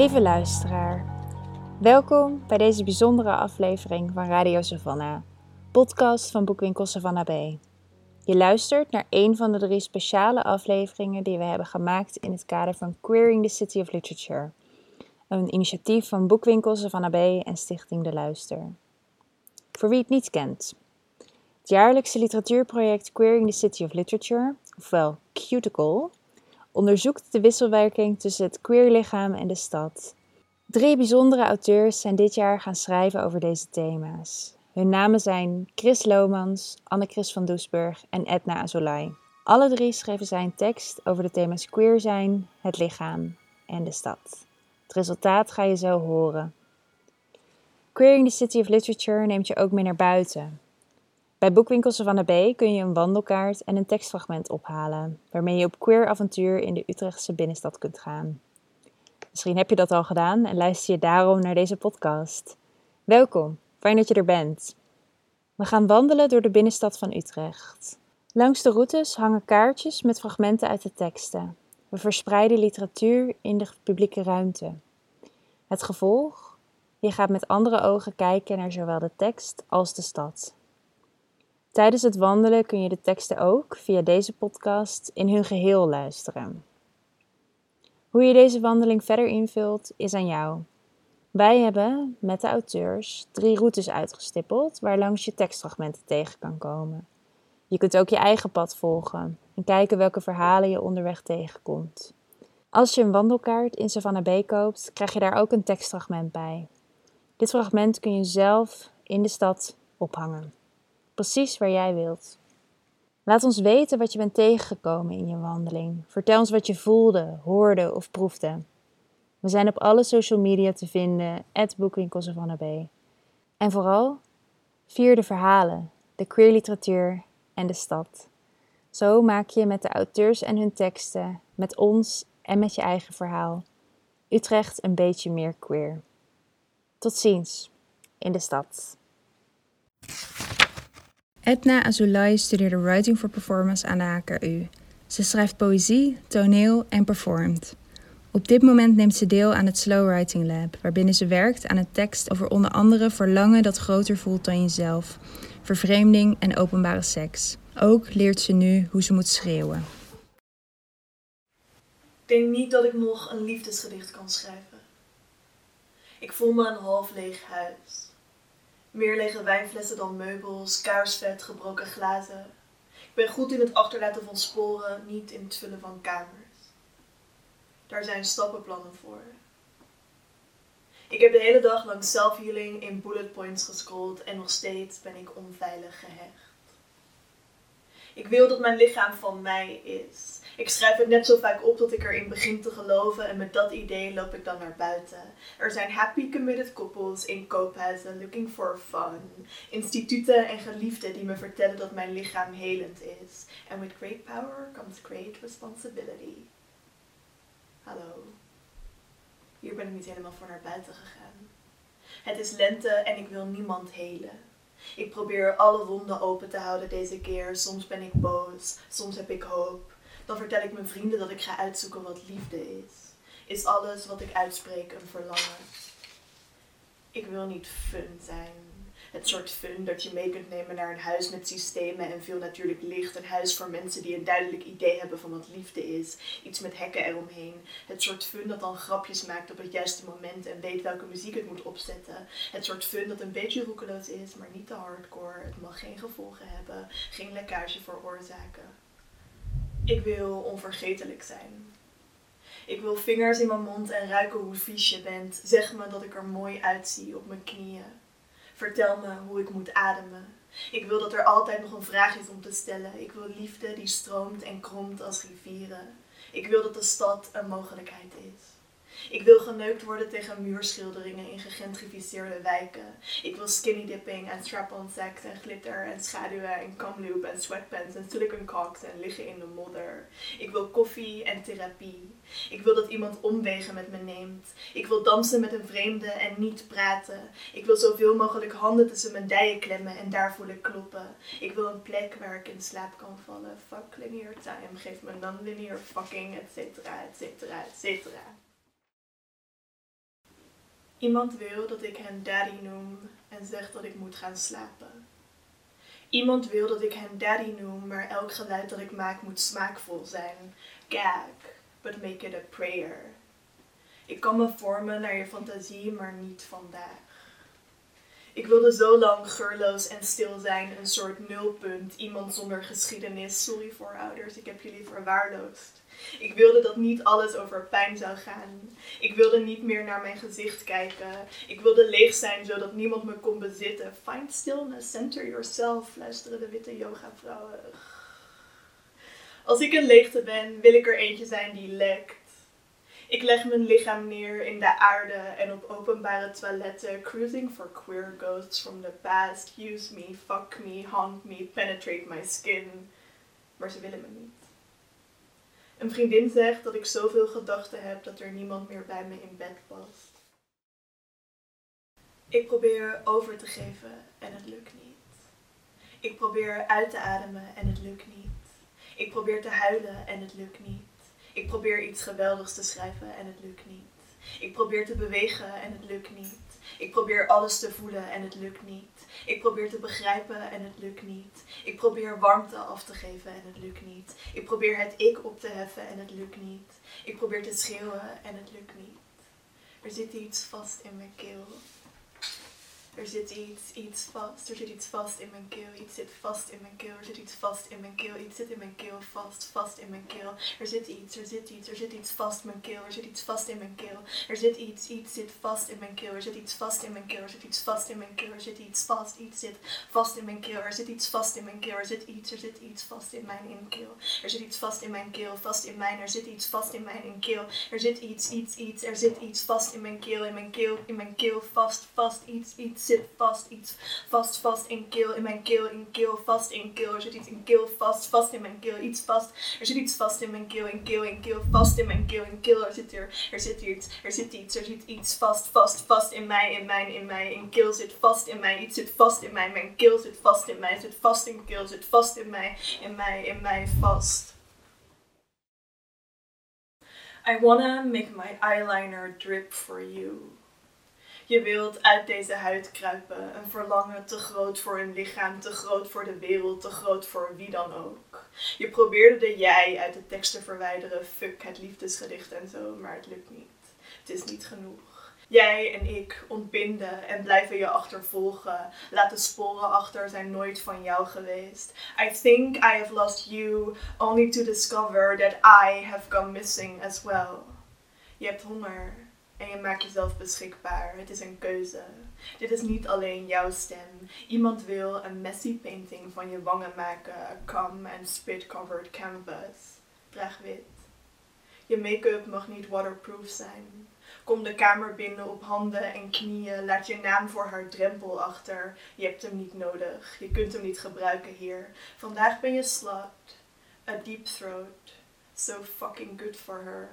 Lieve luisteraar, welkom bij deze bijzondere aflevering van Radio Savannah, podcast van boekwinkel Savannah B. Je luistert naar een van de drie speciale afleveringen die we hebben gemaakt in het kader van Queering the City of Literature, een initiatief van boekwinkel Savannah B en Stichting De Luister. Voor wie het niet kent, het jaarlijkse literatuurproject Queering the City of Literature, ofwel Cuticle, onderzoekt de wisselwerking tussen het queerlichaam en de stad. Drie bijzondere auteurs zijn dit jaar gaan schrijven over deze thema's. Hun namen zijn Chris Lomans, Anne-Chris van Doesburg en Edna Azolai. Alle drie schreven zij een tekst over de thema's queer zijn, het lichaam en de stad. Het resultaat ga je zo horen. Queering the City of Literature neemt je ook mee naar buiten, bij boekwinkels van de B kun je een wandelkaart en een tekstfragment ophalen, waarmee je op queer avontuur in de Utrechtse binnenstad kunt gaan. Misschien heb je dat al gedaan en luister je daarom naar deze podcast. Welkom, fijn dat je er bent. We gaan wandelen door de binnenstad van Utrecht. Langs de routes hangen kaartjes met fragmenten uit de teksten. We verspreiden literatuur in de publieke ruimte. Het gevolg? Je gaat met andere ogen kijken naar zowel de tekst als de stad. Tijdens het wandelen kun je de teksten ook via deze podcast in hun geheel luisteren. Hoe je deze wandeling verder invult is aan jou. Wij hebben met de auteurs drie routes uitgestippeld waar langs je tekstfragmenten tegen kan komen. Je kunt ook je eigen pad volgen en kijken welke verhalen je onderweg tegenkomt. Als je een wandelkaart in Savannah B koopt, krijg je daar ook een tekstfragment bij. Dit fragment kun je zelf in de stad ophangen precies waar jij wilt. Laat ons weten wat je bent tegengekomen in je wandeling. Vertel ons wat je voelde, hoorde of proefde. We zijn op alle social media te vinden, van B. En vooral, vier de verhalen, de queer literatuur en de stad. Zo maak je met de auteurs en hun teksten, met ons en met je eigen verhaal, Utrecht een beetje meer queer. Tot ziens in de stad. Edna Azulay studeerde Writing for Performance aan de HKU. Ze schrijft poëzie, toneel en performt. Op dit moment neemt ze deel aan het Slow Writing Lab, waarbinnen ze werkt aan een tekst over onder andere verlangen dat groter voelt dan jezelf, vervreemding en openbare seks. Ook leert ze nu hoe ze moet schreeuwen. Ik denk niet dat ik nog een liefdesgedicht kan schrijven. Ik voel me een half leeg huis. Meer lege wijnflessen dan meubels, kaarsvet, gebroken glazen. Ik ben goed in het achterlaten van sporen, niet in het vullen van kamers. Daar zijn stappenplannen voor. Ik heb de hele dag lang self-healing in bullet points gescrolld en nog steeds ben ik onveilig gehecht. Ik wil dat mijn lichaam van mij is. Ik schrijf het net zo vaak op dat ik erin begin te geloven en met dat idee loop ik dan naar buiten. Er zijn happy committed koppels in koophuizen looking for fun. Instituten en geliefden die me vertellen dat mijn lichaam helend is. And with great power comes great responsibility. Hallo. Hier ben ik niet helemaal voor naar buiten gegaan. Het is lente en ik wil niemand helen. Ik probeer alle wonden open te houden deze keer. Soms ben ik boos, soms heb ik hoop. Dan vertel ik mijn vrienden dat ik ga uitzoeken wat liefde is. Is alles wat ik uitspreek een verlangen? Ik wil niet fun zijn. Het soort fun dat je mee kunt nemen naar een huis met systemen en veel natuurlijk licht. Een huis voor mensen die een duidelijk idee hebben van wat liefde is. Iets met hekken eromheen. Het soort fun dat dan grapjes maakt op het juiste moment en weet welke muziek het moet opzetten. Het soort fun dat een beetje roekeloos is, maar niet te hardcore. Het mag geen gevolgen hebben, geen lekkage veroorzaken. Ik wil onvergetelijk zijn. Ik wil vingers in mijn mond en ruiken hoe vies je bent. Zeg me dat ik er mooi uitzie op mijn knieën. Vertel me hoe ik moet ademen. Ik wil dat er altijd nog een vraag is om te stellen. Ik wil liefde die stroomt en kromt als rivieren. Ik wil dat de stad een mogelijkheid is. Ik wil geneukt worden tegen muurschilderingen in gegentrificeerde wijken. Ik wil skinny dipping en strap-on sex en glitter en schaduwen en kamloop en sweatpants en silicone cocks en liggen in de modder. Ik wil koffie en therapie. Ik wil dat iemand omwegen met me neemt. Ik wil dansen met een vreemde en niet praten. Ik wil zoveel mogelijk handen tussen mijn dijen klemmen en daar voelen kloppen. Ik wil een plek waar ik in slaap kan vallen. Fuck linear time, geef me non-linear fucking, et cetera, et cetera, et cetera. Iemand wil dat ik hen daddy noem en zegt dat ik moet gaan slapen. Iemand wil dat ik hen daddy noem, maar elk geluid dat ik maak moet smaakvol zijn. Gag, but make it a prayer. Ik kan me vormen naar je fantasie, maar niet vandaag. Ik wilde zo lang geurloos en stil zijn, een soort nulpunt, iemand zonder geschiedenis. Sorry voor ouders, ik heb jullie verwaarloosd. Ik wilde dat niet alles over pijn zou gaan. Ik wilde niet meer naar mijn gezicht kijken. Ik wilde leeg zijn zodat niemand me kon bezitten. Find stillness, center yourself, fluisteren de witte yoga-vrouwen. Als ik een leegte ben, wil ik er eentje zijn die lekt. Ik leg mijn lichaam neer in de aarde en op openbare toiletten, cruising for queer ghosts from the past. Use me, fuck me, haunt me, penetrate my skin. Maar ze willen me niet. Een vriendin zegt dat ik zoveel gedachten heb dat er niemand meer bij me in bed past. Ik probeer over te geven en het lukt niet. Ik probeer uit te ademen en het lukt niet. Ik probeer te huilen en het lukt niet. Ik probeer iets geweldigs te schrijven en het lukt niet. Ik probeer te bewegen en het lukt niet. Ik probeer alles te voelen en het lukt niet. Ik probeer te begrijpen en het lukt niet. Ik probeer warmte af te geven en het lukt niet. Ik probeer het ik op te heffen en het lukt niet. Ik probeer te schreeuwen en het lukt niet. Er zit iets vast in mijn keel. Er zit iets, iets vast. Er zit iets vast in mijn keel. Iets zit vast in mijn keel. Er zit iets vast in mijn keel. Iets zit in mijn keel vast, vast in mijn keel. Er zit iets, er zit iets, er zit iets vast in mijn keel. Er zit iets vast in mijn keel. Er zit iets, iets zit vast in mijn keel. Er zit iets vast in mijn keel. Er zit iets vast in mijn keel. Er zit iets vast, iets zit vast in mijn keel. Er zit iets vast in mijn keel. Er zit iets, er zit iets vast in mijn inkeel. Er zit iets vast in mijn keel, vast in mijn. Er zit iets vast in mijn inkeel. Er zit iets, iets, iets. Er zit iets vast in mijn keel, in mijn keel, in mijn keel, vast, vast, iets, iets zit vast, iets vast, vast in keel, in mijn keel, in keel, vast in keel. Er zit iets in keel, vast, vast in mijn keel, iets vast. Er zit iets vast in mijn keel, in keel, in keel, vast in mijn keel, in keel. Er zit er, er zit iets, er zit iets, er zit iets vast, vast, vast in mij, in mijn, in mij, in keel zit vast in mij, iets zit vast in mij, mijn keel zit vast in mij, zit vast in keel, zit vast in mij, in mij, in mij, vast. I wanna make my eyeliner drip for you. Je wilt uit deze huid kruipen, een verlangen te groot voor een lichaam, te groot voor de wereld, te groot voor wie dan ook. Je probeerde de jij uit de tekst te verwijderen, fuck het liefdesgedicht en zo, maar het lukt niet. Het is niet genoeg. Jij en ik ontbinden en blijven je achtervolgen. Laat de sporen achter, zijn nooit van jou geweest. I think I have lost you, only to discover that I have gone missing as well. Je hebt honger en je maakt jezelf beschikbaar. Het is een keuze. Dit is niet alleen jouw stem. Iemand wil een messy painting van je wangen maken. A cum and spit covered canvas. Draag wit. Je make-up mag niet waterproof zijn. Kom de kamer binnen op handen en knieën. Laat je naam voor haar drempel achter. Je hebt hem niet nodig. Je kunt hem niet gebruiken hier. Vandaag ben je slut. A deep throat. So fucking good for her.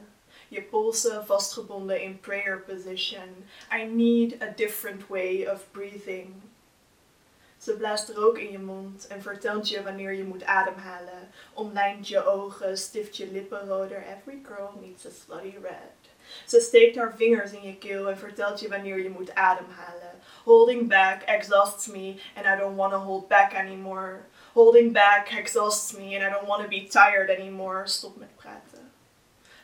Je polsen vastgebonden in prayer position. I need a different way of breathing. Ze blaast rook in je mond en vertelt je wanneer je moet ademhalen. Omlijnt je ogen, stift je lippen roder. Every girl needs a slutty red. Ze steekt haar vingers in je keel en vertelt je wanneer je moet ademhalen. Holding back exhausts me and I don't want to hold back anymore. Holding back exhausts me and I don't want to be tired anymore. Stop met praten.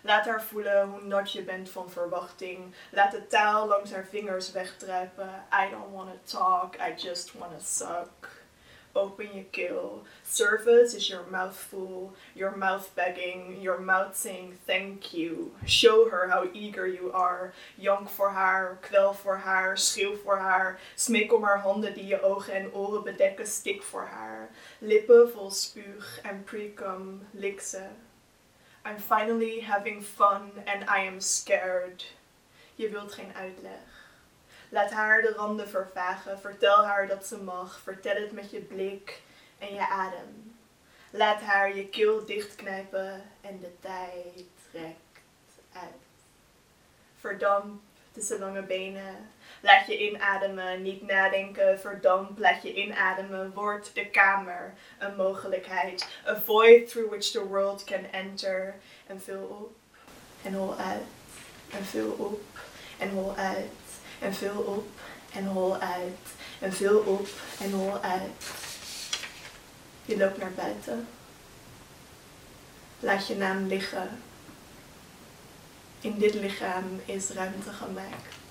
Laat haar voelen hoe nat je bent van verwachting. Laat de taal langs haar vingers wegdruipen. I don't want to talk, I just want to suck. Open je keel. Service is your mouth full, your mouth begging, your mouth saying thank you. Show her how eager you are. Jank voor haar, kwel voor haar, schreeuw voor haar. Smeek om haar handen die je ogen en oren bedekken, stik voor haar. Lippen vol spuug en precum, lik. I'm finally having fun and I am scared. Je wilt geen uitleg. Laat haar de randen vervagen. Vertel haar dat ze mag. Vertel het met je blik en je adem. Laat haar je keel dichtknijpen en de tijd trekt uit. Verdamp tussen lange benen. Laat je inademen, niet nadenken, verdamp, laat je inademen. Word de kamer een mogelijkheid. A void through which the world can enter. En vul op en hol uit. En vul op en hol uit. En vul op en hol uit. En vul op en hol uit. Je loopt naar buiten. Laat je naam liggen. In dit lichaam is ruimte gemaakt.